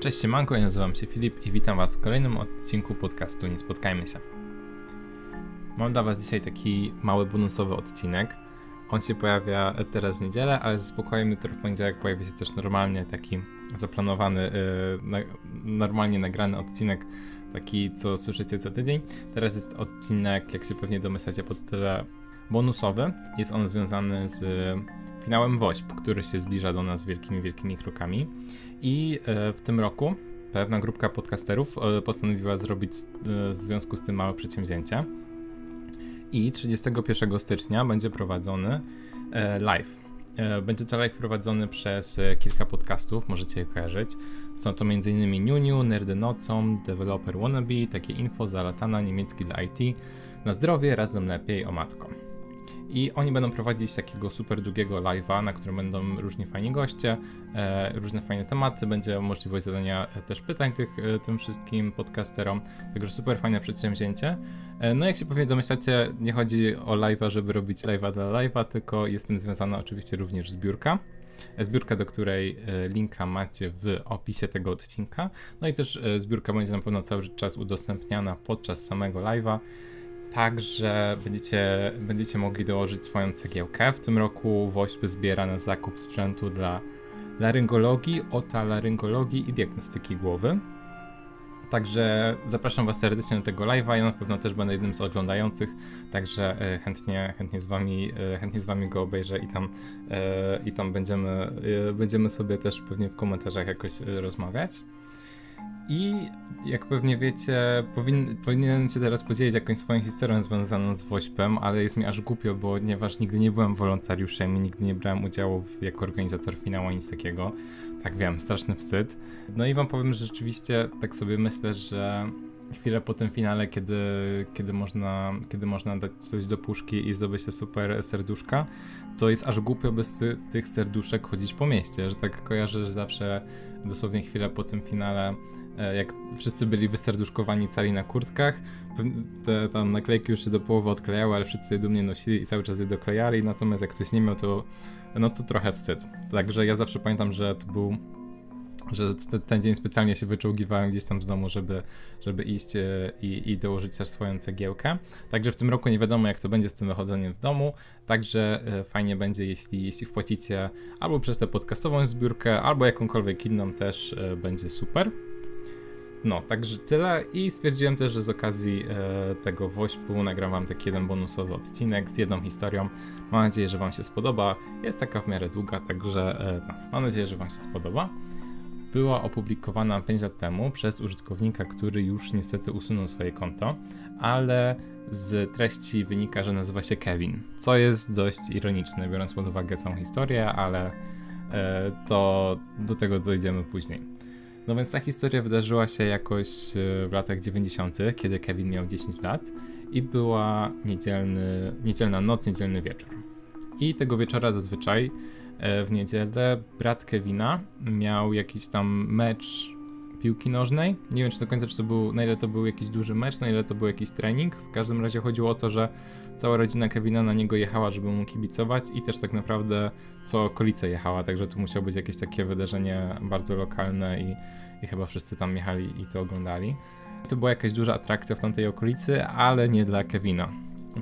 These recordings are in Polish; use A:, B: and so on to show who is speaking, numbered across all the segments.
A: Cześć, siemanko, ja nazywam się Filip i witam was w kolejnym odcinku podcastu Nie Spotkajmy się. Mam dla was dzisiaj taki mały bonusowy odcinek. On się pojawia teraz w niedzielę, ale ze spokojem jutro w poniedziałek pojawi się też normalnie taki zaplanowany, yy, na, normalnie nagrany odcinek, taki co słyszycie co tydzień. Teraz jest odcinek, jak się pewnie domyślacie, pod tyle bonusowy. Jest on związany z finałem WOŚP, który się zbliża do nas wielkimi, wielkimi krokami. I e, w tym roku pewna grupka podcasterów e, postanowiła zrobić e, w związku z tym małe przedsięwzięcie. I 31 stycznia będzie prowadzony live. Będzie to live prowadzony przez kilka podcastów, możecie je kojarzyć. Są to m.in. Niuniu, Nerdy Nocą, Developer Wannabe, takie info, zalatana, niemiecki dla IT, na zdrowie, razem lepiej, o matko. I oni będą prowadzić takiego super długiego live'a, na którym będą różni fajni goście, e, różne fajne tematy, będzie możliwość zadania e, też pytań tych, e, tym wszystkim podcasterom, także super fajne przedsięwzięcie. E, no jak się pewnie domyślacie, nie chodzi o live'a, żeby robić live'a dla live'a, tylko jest tym związana oczywiście również zbiórka. E, zbiórka, do której linka macie w opisie tego odcinka. No i też zbiórka będzie na pewno cały czas udostępniana podczas samego live'a. Także będziecie, będziecie mogli dołożyć swoją cegiełkę. W tym roku WOŚP zbiera na zakup sprzętu dla laryngologii, otolaryngologii i diagnostyki głowy. Także zapraszam Was serdecznie do tego live'a. Ja na pewno też będę jednym z oglądających, także e, chętnie, chętnie, z, wami, e, chętnie z Wami go obejrzę i tam, e, i tam będziemy, będziemy sobie też pewnie w komentarzach jakoś rozmawiać. I jak pewnie wiecie, powin, powinienem się teraz podzielić jakąś swoją historią związaną z Wośpem, ale jest mi aż głupio, ponieważ nigdy nie byłem wolontariuszem i nigdy nie brałem udziału w, jako organizator finału ani nic takiego. Tak wiem, straszny wstyd. No i wam powiem, że rzeczywiście tak sobie myślę, że chwilę po tym finale, kiedy, kiedy, można, kiedy można dać coś do puszki i zdobyć się super serduszka, to jest aż głupio bez tych serduszek chodzić po mieście, że tak kojarzę, że zawsze dosłownie chwilę po tym finale jak wszyscy byli wyserduszkowani cali na kurtkach, te tam naklejki już się do połowy odklejały, ale wszyscy je dumnie nosili i cały czas je doklejali, natomiast jak ktoś nie miał, to no to trochę wstyd. Także ja zawsze pamiętam, że to był że ten dzień specjalnie się wyczołgiwałem gdzieś tam z domu, żeby, żeby iść e, i, i dołożyć też swoją cegiełkę. Także w tym roku nie wiadomo, jak to będzie z tym wychodzeniem w domu. Także e, fajnie będzie, jeśli, jeśli wpłacicie albo przez tę podcastową zbiórkę, albo jakąkolwiek inną też będzie super. No, także tyle i stwierdziłem też, że z okazji e, tego Wośpu nagram wam taki jeden bonusowy odcinek z jedną historią. Mam nadzieję, że wam się spodoba. Jest taka w miarę długa, także e, no, mam nadzieję, że wam się spodoba. Była opublikowana 5 lat temu przez użytkownika, który już niestety usunął swoje konto, ale z treści wynika, że nazywa się Kevin, co jest dość ironiczne, biorąc pod uwagę całą historię, ale e, to do tego dojdziemy później. No więc ta historia wydarzyła się jakoś e, w latach 90., kiedy Kevin miał 10 lat i była niedzielny, niedzielna noc, niedzielny wieczór. I tego wieczora zazwyczaj e, w niedzielę brat Kevina miał jakiś tam mecz piłki nożnej. Nie wiem, czy do końca, czy to był, na ile to był jakiś duży mecz, na ile to był jakiś trening. W każdym razie chodziło o to, że cała rodzina Kevina na niego jechała, żeby mu kibicować i też tak naprawdę co okolice jechała, także to musiało być jakieś takie wydarzenie bardzo lokalne i, i chyba wszyscy tam jechali i to oglądali. To była jakaś duża atrakcja w tamtej okolicy, ale nie dla Kevina,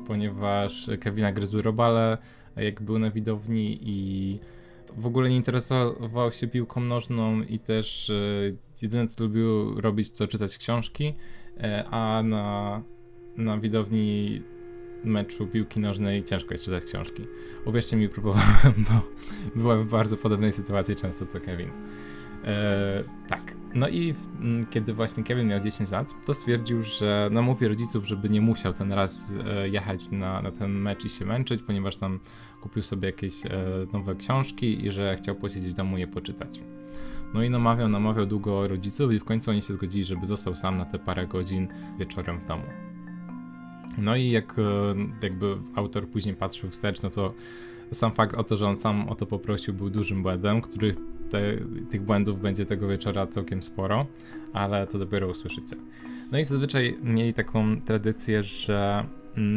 A: ponieważ Kevina gryzły robale, jak był na widowni i w ogóle nie interesował się piłką nożną i też e, jedyne co lubił robić to czytać książki, e, a na, na widowni meczu piłki nożnej ciężko jest czytać książki. Uwierzcie mi, próbowałem, bo byłem w bardzo podobnej sytuacji często co Kevin. E, tak. No i w, kiedy właśnie Kevin miał 10 lat, to stwierdził, że namówi rodziców, żeby nie musiał ten raz e, jechać na, na ten mecz i się męczyć, ponieważ tam kupił sobie jakieś e, nowe książki i że chciał posiedzieć w domu je poczytać. No i namawiał, namawiał długo rodziców i w końcu oni się zgodzili, żeby został sam na te parę godzin wieczorem w domu. No i jak e, jakby autor później patrzył wstecz, no to sam fakt o to, że on sam o to poprosił był dużym błędem, który te, tych błędów będzie tego wieczora całkiem sporo, ale to dopiero usłyszycie. No i zazwyczaj mieli taką tradycję, że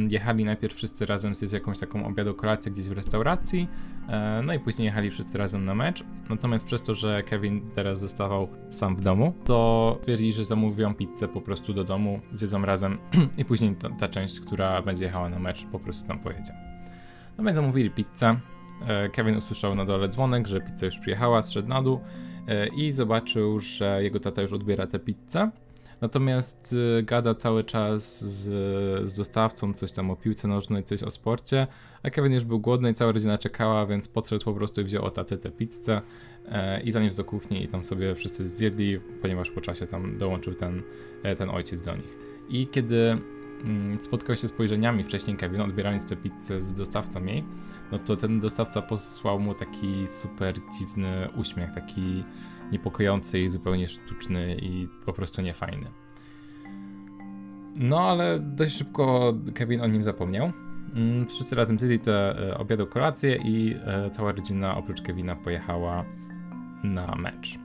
A: jechali najpierw wszyscy razem zjeść jakąś taką obiadu kolację gdzieś w restauracji, e, no i później jechali wszyscy razem na mecz. Natomiast przez to, że Kevin teraz zostawał sam w domu, to twierdzili, że zamówią pizzę po prostu do domu, zjedzą razem i później ta, ta część, która będzie jechała na mecz, po prostu tam pojedzie. No więc zamówili pizzę. E, Kevin usłyszał na dole dzwonek, że pizza już przyjechała, zszedł na dół e, i zobaczył, że jego tata już odbiera tę pizzę. Natomiast y, gada cały czas z, z dostawcą, coś tam o piłce nożnej, coś o sporcie, a Kevin już był głodny i cała rodzina czekała, więc podszedł po prostu i wziął od taty tę pizzę e, i zaniósł do kuchni i tam sobie wszyscy zjedli, ponieważ po czasie tam dołączył ten, e, ten ojciec do nich. I kiedy mm, spotkał się spojrzeniami wcześniej Kevin, odbierając tę pizzę z dostawcą jej, no to ten dostawca posłał mu taki super dziwny uśmiech, taki niepokojący i zupełnie sztuczny i po prostu niefajny. No ale dość szybko Kevin o nim zapomniał. Mm, wszyscy razem zjedli te e, obiadu kolację i e, cała rodzina oprócz Kevina pojechała na mecz.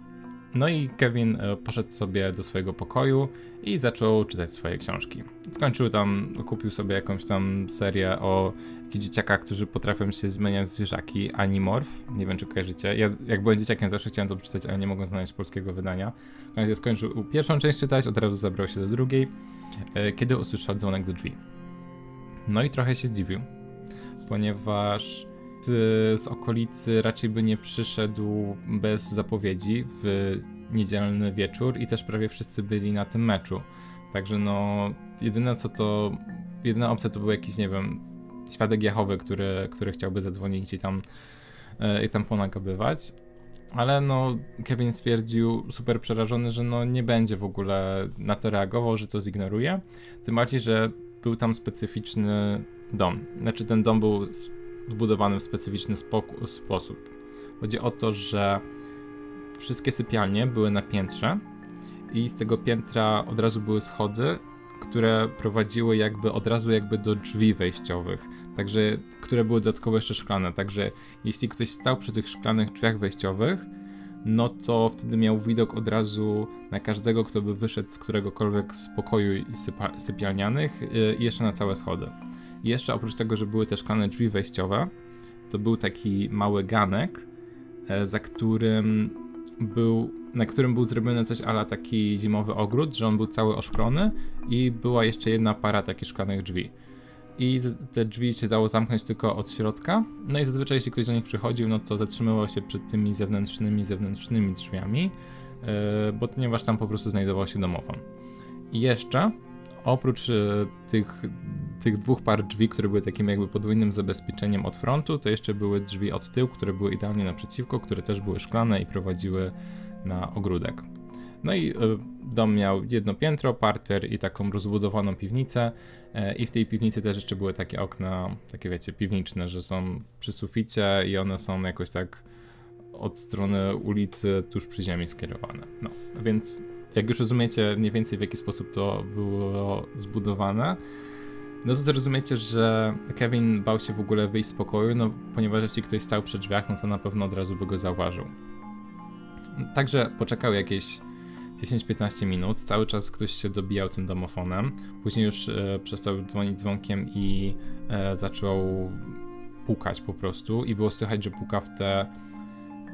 A: No i Kevin e, poszedł sobie do swojego pokoju i zaczął czytać swoje książki. Skończył tam, kupił sobie jakąś tam serię o dzieciakach, którzy potrafią się zmieniać zwierzaki, Animorph. Nie wiem, czy kojarzycie. Ja jak byłem dzieciakiem zawsze chciałem to przeczytać, ale nie mogłem znaleźć polskiego wydania. W razie skończył pierwszą część czytać, od razu zabrał się do drugiej, e, kiedy usłyszał dzwonek do drzwi. No i trochę się zdziwił, ponieważ z, z okolicy raczej by nie przyszedł bez zapowiedzi w niedzielny wieczór i też prawie wszyscy byli na tym meczu. Także no, jedyne co to, jedyna opcja to był jakiś, nie wiem, świadek Jehowy, który, który chciałby zadzwonić i tam, yy, i tam ponagabywać. Ale no, Kevin stwierdził, super przerażony, że no nie będzie w ogóle na to reagował, że to zignoruje. Tym bardziej, że był tam specyficzny dom. Znaczy ten dom był zbudowany w specyficzny sposób. Chodzi o to, że wszystkie sypialnie były na piętrze i z tego piętra od razu były schody, które prowadziły jakby od razu jakby do drzwi wejściowych, także które były dodatkowo jeszcze szklane, także jeśli ktoś stał przy tych szklanych drzwiach wejściowych, no to wtedy miał widok od razu na każdego, kto by wyszedł z któregokolwiek z pokoju i sypialnianych y, i jeszcze na całe schody. I jeszcze oprócz tego, że były te szklane drzwi wejściowe, to był taki mały ganek, e, za którym był, na którym był zrobiony coś ala taki zimowy ogród, że on był cały oszklony i była jeszcze jedna para takich szklanych drzwi. I te drzwi się dało zamknąć tylko od środka. No i zazwyczaj, jeśli ktoś do nich przychodził, no to zatrzymywał się przed tymi zewnętrznymi, zewnętrznymi drzwiami, yy, bo ponieważ tam po prostu znajdował się domofon. I jeszcze oprócz e, tych, tych dwóch par drzwi, które były takim jakby podwójnym zabezpieczeniem od frontu, to jeszcze były drzwi od tyłu, które były idealnie naprzeciwko, które też były szklane i prowadziły na ogródek. No i e, dom miał jedno piętro, parter i taką rozbudowaną piwnicę. E, I w tej piwnicy też jeszcze były takie okna, takie wiecie, piwniczne, że są przy suficie i one są jakoś tak od strony ulicy tuż przy ziemi skierowane. No, więc jak już rozumiecie mniej więcej w jaki sposób to było zbudowane, no to rozumiecie, że Kevin bał się w ogóle wyjść z pokoju, no ponieważ jeśli ktoś stał przy drzwiach, no to na pewno od razu by go zauważył. Także poczekał jakieś 10-15 minut, cały czas ktoś się dobijał tym domofonem, później już e, przestał dzwonić dzwonkiem i e, zaczął pukać po prostu. I było słychać, że puka w te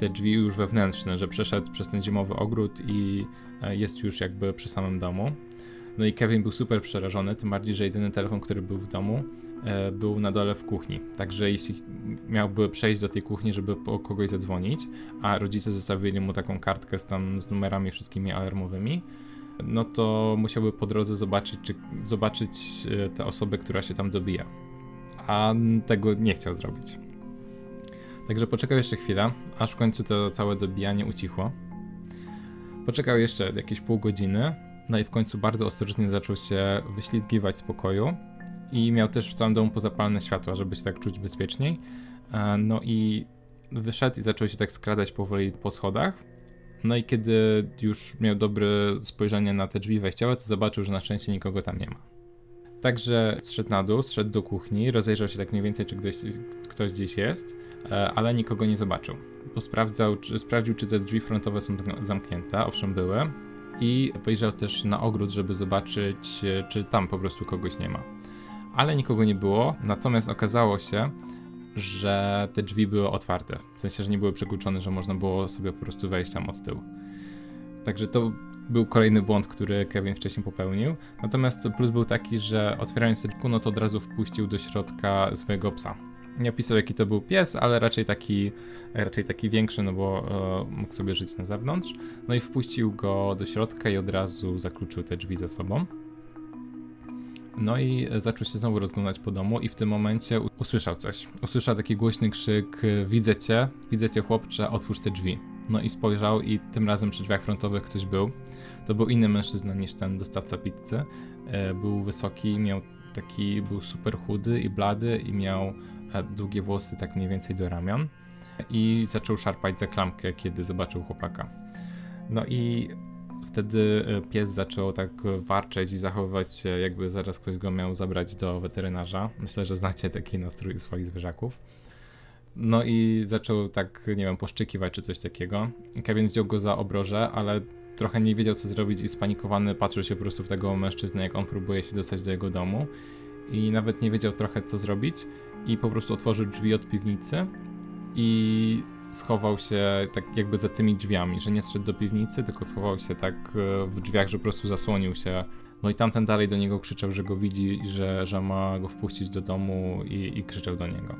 A: te drzwi już wewnętrzne, że przeszedł przez ten zimowy ogród i e, jest już jakby przy samym domu. No i Kevin był super przerażony, tym bardziej, że jedyny telefon, który był w domu, był na dole w kuchni. Także jeśli miałby przejść do tej kuchni, żeby po kogoś zadzwonić, a rodzice zostawili mu taką kartkę z tam z numerami wszystkimi alarmowymi, no to musiałby po drodze zobaczyć, czy, zobaczyć e, tę osobę, która się tam dobija. A tego nie chciał zrobić. Także poczekał jeszcze chwilę, aż w końcu to całe dobijanie ucichło. Poczekał jeszcze jakieś pół godziny, no i w końcu bardzo ostrożnie zaczął się wyślizgiwać z pokoju i miał też w całym domu pozapalne światła, żeby się tak czuć bezpieczniej. E, no i wyszedł i zaczął się tak skradać powoli po schodach. No i kiedy już miał dobre spojrzenie na te drzwi wejściowe, to zobaczył, że na szczęście nikogo tam nie ma. Także zszedł na dół, zszedł do kuchni, rozejrzał się tak mniej więcej, czy ktoś, ktoś gdzieś jest, e, ale nikogo nie zobaczył. Posprawdzał, czy, sprawdził, czy te drzwi frontowe są zamknięte, owszem były, i wyjrzał też na ogród, żeby zobaczyć, e, czy tam po prostu kogoś nie ma. Ale nikogo nie było. Natomiast okazało się, że te drzwi były otwarte. W sensie, że nie były przekluczone, że można było sobie po prostu wejść tam od tyłu. Także to był kolejny błąd, który Kevin wcześniej popełnił. Natomiast plus był taki, że otwierając drzwi, no to od razu wpuścił do środka swojego psa. Nie opisał jaki to był pies, ale raczej taki, raczej taki większy, no bo e, mógł sobie żyć na zewnątrz. No i wpuścił go do środka i od razu zakluczył te drzwi za sobą. No i zaczął się znowu rozglądać po domu i w tym momencie usłyszał coś. Usłyszał taki głośny krzyk, widzę cię, widzę cię chłopcze, otwórz te drzwi. No i spojrzał i tym razem przy drzwiach frontowych ktoś był. To był inny mężczyzna niż ten dostawca pizzy. E, był wysoki, miał taki, był super chudy i blady i miał e, długie włosy tak mniej więcej do ramion. I zaczął szarpać za klamkę, kiedy zobaczył chłopaka. No i wtedy e, pies zaczął tak warczeć i zachowywać się, jakby zaraz ktoś go miał zabrać do weterynarza. Myślę, że znacie taki nastrój swoich zwierzaków. No i zaczął tak, nie wiem, poszczykiwać czy coś takiego. Kevin wziął go za obroże, ale trochę nie wiedział co zrobić i spanikowany patrzył się po prostu w tego mężczyznę, jak on próbuje się dostać do jego domu. I nawet nie wiedział trochę co zrobić i po prostu otworzył drzwi od piwnicy i schował się tak jakby za tymi drzwiami, że nie zszedł do piwnicy, tylko schował się tak e, w drzwiach, że po prostu zasłonił się. No i tamten dalej do niego krzyczał, że go widzi że, że ma go wpuścić do domu i, i krzyczał do niego.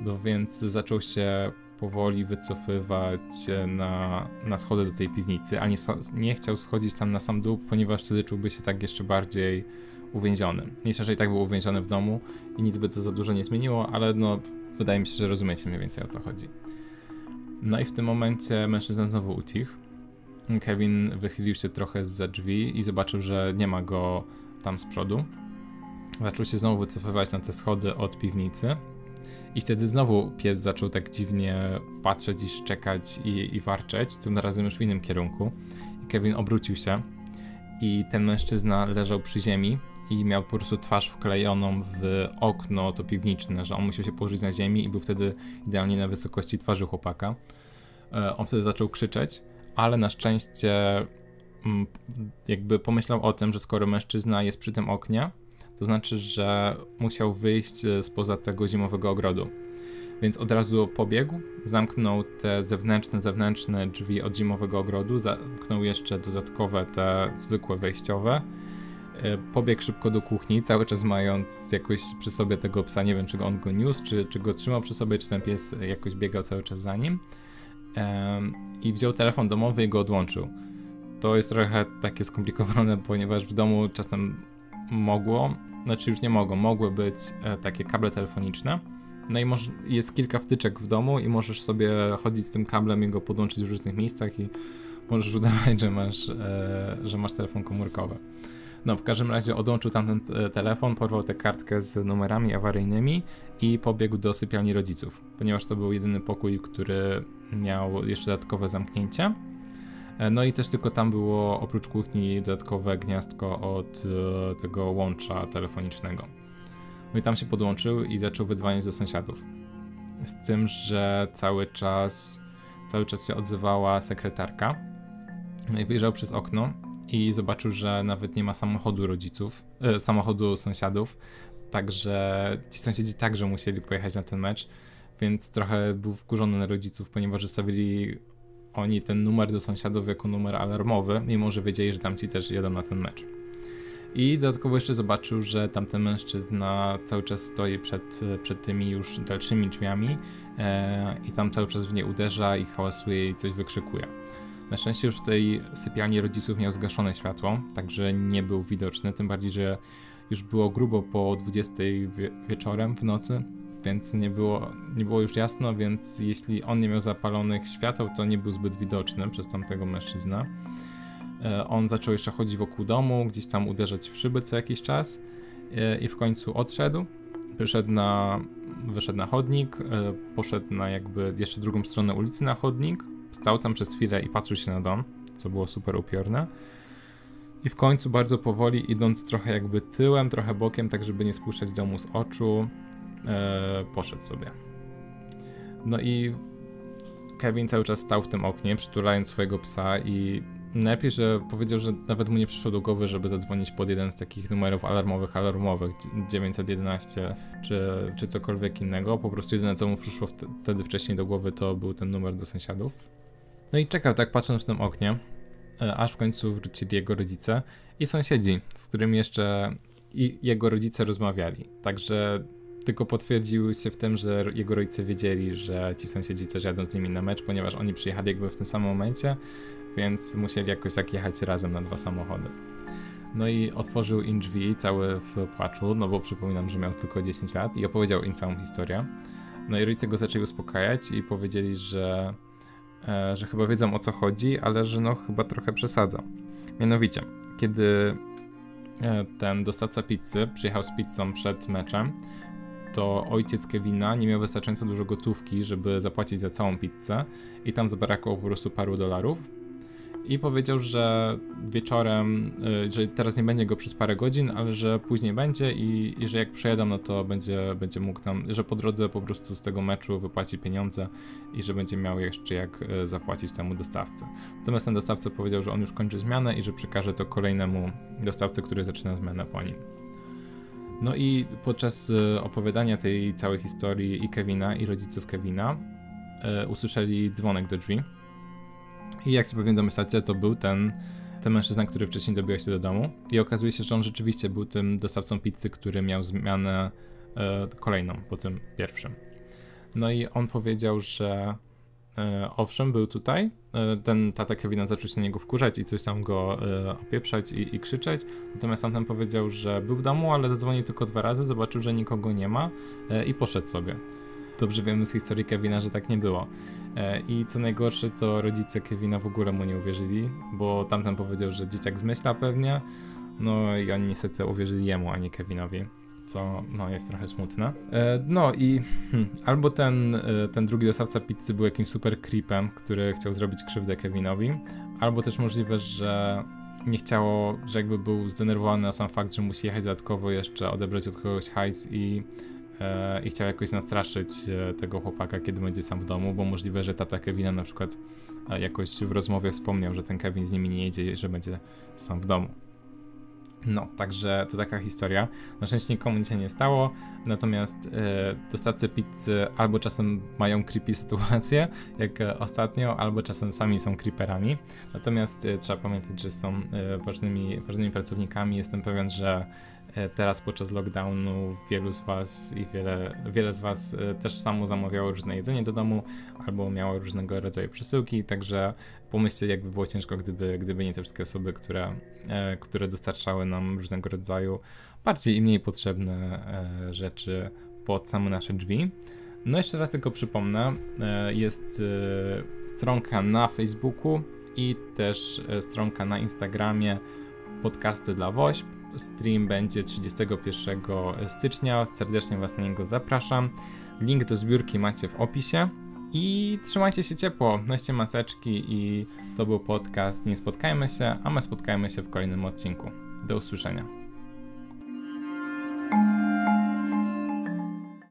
A: No więc zaczął się powoli wycofywać na, na schody do tej piwnicy, a nie, nie chciał schodzić tam na sam dół, ponieważ wtedy czułby się tak jeszcze bardziej uwięziony. Niż że i tak był uwięziony w domu i nic by to za dużo nie zmieniło, ale no wydaje mi się, że rozumiecie mniej więcej o co chodzi. No i w tym momencie mężczyzna znowu ucichł. Kevin wychylił się trochę za drzwi i zobaczył, że nie ma go tam z przodu. Zaczął się znowu wycofywać na te schody od piwnicy. I wtedy znowu pies zaczął tak dziwnie patrzeć i szczekać i, i warczeć, tym razem już w innym kierunku. I Kevin obrócił się i ten mężczyzna leżał przy ziemi i miał po prostu twarz wklejoną w okno to piwniczne, że on musiał się położyć na ziemi i był wtedy idealnie na wysokości twarzy chłopaka. E, on wtedy zaczął krzyczeć, ale na szczęście mm, jakby pomyślał o tym, że skoro mężczyzna jest przy tym oknie, to znaczy, że musiał wyjść e, spoza tego zimowego ogrodu. Więc od razu pobiegł, zamknął te zewnętrzne, zewnętrzne drzwi od zimowego ogrodu, zamknął jeszcze dodatkowe te zwykłe wejściowe. E, pobiegł szybko do kuchni, cały czas mając jakoś przy sobie tego psa, nie wiem czy on go niósł, czy, czy go trzymał przy sobie, czy ten pies jakoś biegał cały czas za nim. I wziął telefon domowy i go odłączył. To jest trochę takie skomplikowane, ponieważ w domu czasem mogło, znaczy już nie mogą, mogły być e, takie kable telefoniczne. No i jest kilka wtyczek w domu i możesz sobie chodzić z tym kablem i go podłączyć w różnych miejscach i możesz udawać, że masz, e, że masz telefon komórkowy. No, w każdym razie odłączył tamten e, telefon, porwał tę kartkę z numerami awaryjnymi i pobiegł do sypialni rodziców, ponieważ to był jedyny pokój, który miał jeszcze dodatkowe zamknięcie. E, no i też tylko tam było oprócz kuchni dodatkowe gniazdko od e, tego łącza telefonicznego. No i tam się podłączył i zaczął wydzwaniać do sąsiadów. Z tym, że cały czas, cały czas się odzywała sekretarka. No i wyjrzał przez okno i zobaczył, że nawet nie ma samochodu rodziców, e, samochodu sąsiadów. Także ci sąsiedzi także musieli pojechać na ten mecz, więc trochę był wkurzony na rodziców, ponieważ zostawili oni ten numer do sąsiadów jako numer alarmowy, mimo że wiedzieli, że tamci też jedą na ten mecz. I dodatkowo jeszcze zobaczył, że tamten mężczyzna cały czas stoi przed, przed tymi już dalszymi drzwiami e, i tam cały czas w nie uderza i hałasuje i coś wykrzykuje. Na szczęście już w tej sypialni rodziców miał zgaszone światło, także nie był widoczny, tym bardziej, że już było grubo po 20 wie wieczorem w nocy, więc nie było, nie było już jasno, więc jeśli on nie miał zapalonych świateł, to nie był zbyt widoczny przez tamtego mężczyznę. E, on zaczął jeszcze chodzić wokół domu, gdzieś tam uderzać w szyby co jakiś czas e, i w końcu odszedł. Wyszedł na, wyszedł na chodnik, e, poszedł na jakby jeszcze drugą stronę ulicy na chodnik, stał tam przez chwilę i patrzył się na dom, co było super upiorne. I w końcu bardzo powoli, idąc trochę jakby tyłem, trochę bokiem, tak żeby nie spuszczać domu z oczu, e, poszedł sobie. No i Kevin cały czas stał w tym oknie, przytulając swojego psa i Najlepiej, że powiedział, że nawet mu nie przyszło do głowy, żeby zadzwonić pod jeden z takich numerów alarmowych, alarmowych 911 czy, czy cokolwiek innego. Po prostu jedyne, co mu przyszło wtedy wcześniej do głowy, to był ten numer do sąsiadów. No i czekał tak patrząc w tym oknie, e, aż w końcu wrócili jego rodzice i sąsiedzi, z którymi jeszcze i jego rodzice rozmawiali. Także tylko potwierdził się w tym, że jego rodzice wiedzieli, że ci sąsiedzi też jadą z nimi na mecz, ponieważ oni przyjechali jakby w tym samym momencie, więc musieli jakoś tak jechać razem na dwa samochody. No i otworzył im drzwi cały w płaczu, no bo przypominam, że miał tylko 10 lat i opowiedział im całą historię. No i rodzice go zaczęli uspokajać i powiedzieli, że, że chyba wiedzą o co chodzi, ale że no chyba trochę przesadza. Mianowicie, kiedy e, ten dostawca pizzy przyjechał z pizzą przed meczem, to ojciec Kevina nie miał wystarczająco dużo gotówki, żeby zapłacić za całą pizzę i tam zabrakło po prostu paru dolarów. I powiedział, że wieczorem, y, że teraz nie będzie go przez parę godzin, ale że później będzie i, i że jak przejadą, no to będzie, będzie mógł tam, że po drodze po prostu z tego meczu wypłaci pieniądze i że będzie miał jeszcze jak y, zapłacić temu dostawcy. Natomiast ten dostawca powiedział, że on już kończy zmianę i że przekaże to kolejnemu dostawcy, który zaczyna zmianę po nim. No i podczas e, opowiadania tej całej historii i Kevina, i rodziców Kevina, usłyszeli dzwonek do drzwi. I jak sobie pewnie domyślacie, to był ten, ten mężczyzna, który wcześniej dobił się do domu. I okazuje się, że on rzeczywiście był tym dostawcą pizzy, który miał zmianę e, kolejną po tym pierwszym. No i on powiedział, że E, owszem, był tutaj. E, ten tata Kevina zaczął się na niego wkurzać i coś tam go e, opieprzać i, i krzyczeć. Natomiast tamten powiedział, że był w domu, ale zadzwonił tylko dwa razy, zobaczył, że nikogo nie ma i poszedł sobie. Dobrze wiemy z historii Kevina, że tak nie było. I co najgorsze, to rodzice Kevina w ogóle mu nie uwierzyli, bo tamten powiedział, że dzieciak zmyśla pewnie. No i oni niestety uwierzyli jemu, a nie Kevinowi co no, jest trochę smutne. E, no i hmm, albo ten, e, ten drugi dostawca pizzy był jakimś super creepem, który chciał zrobić krzywdę Kevinowi, albo też możliwe, że nie chciało, że jakby był zdenerwowany na sam fakt, że musi jechać dodatkowo jeszcze odebrać od kogoś hajs i, e, i chciał jakoś nastraszyć e, tego chłopaka, kiedy będzie sam w domu, bo możliwe, że tata Kevina na przykład e, jakoś w rozmowie wspomniał, że ten Kevin z nimi nie jedzie że będzie sam w domu. No, także to taka historia. Na szczęście nikomu nic się nie stało, natomiast e, dostawcy pizzy albo czasem mają creepy sytuacje, jak e, ostatnio, albo czasem sami są creeperami. Natomiast e, trzeba pamiętać, że są e, ważnymi, ważnymi pracownikami. Jestem pewien, że E, teraz podczas lockdownu wielu z Was i wiele, wiele z Was e, też samo zamawiało różne jedzenie do domu albo miało różnego rodzaju przesyłki, także pomyślcie, jakby było ciężko, gdyby, gdyby nie te wszystkie osoby, które, e, które dostarczały nam różnego rodzaju bardziej i mniej potrzebne rzeczy pod same nasze drzwi. No jeszcze raz tylko przypomnę, jest stronka na Facebooku i też stronka na Instagramie podcasty dla WOŚP. Stream będzie 31 stycznia. Serdecznie Was na niego zapraszam. Link do zbiórki macie w opisie. I trzymajcie się ciepło, noście maseczki i to był podcast Nie Spotkajmy się, a my spotkajmy się w kolejnym odcinku. Do usłyszenia.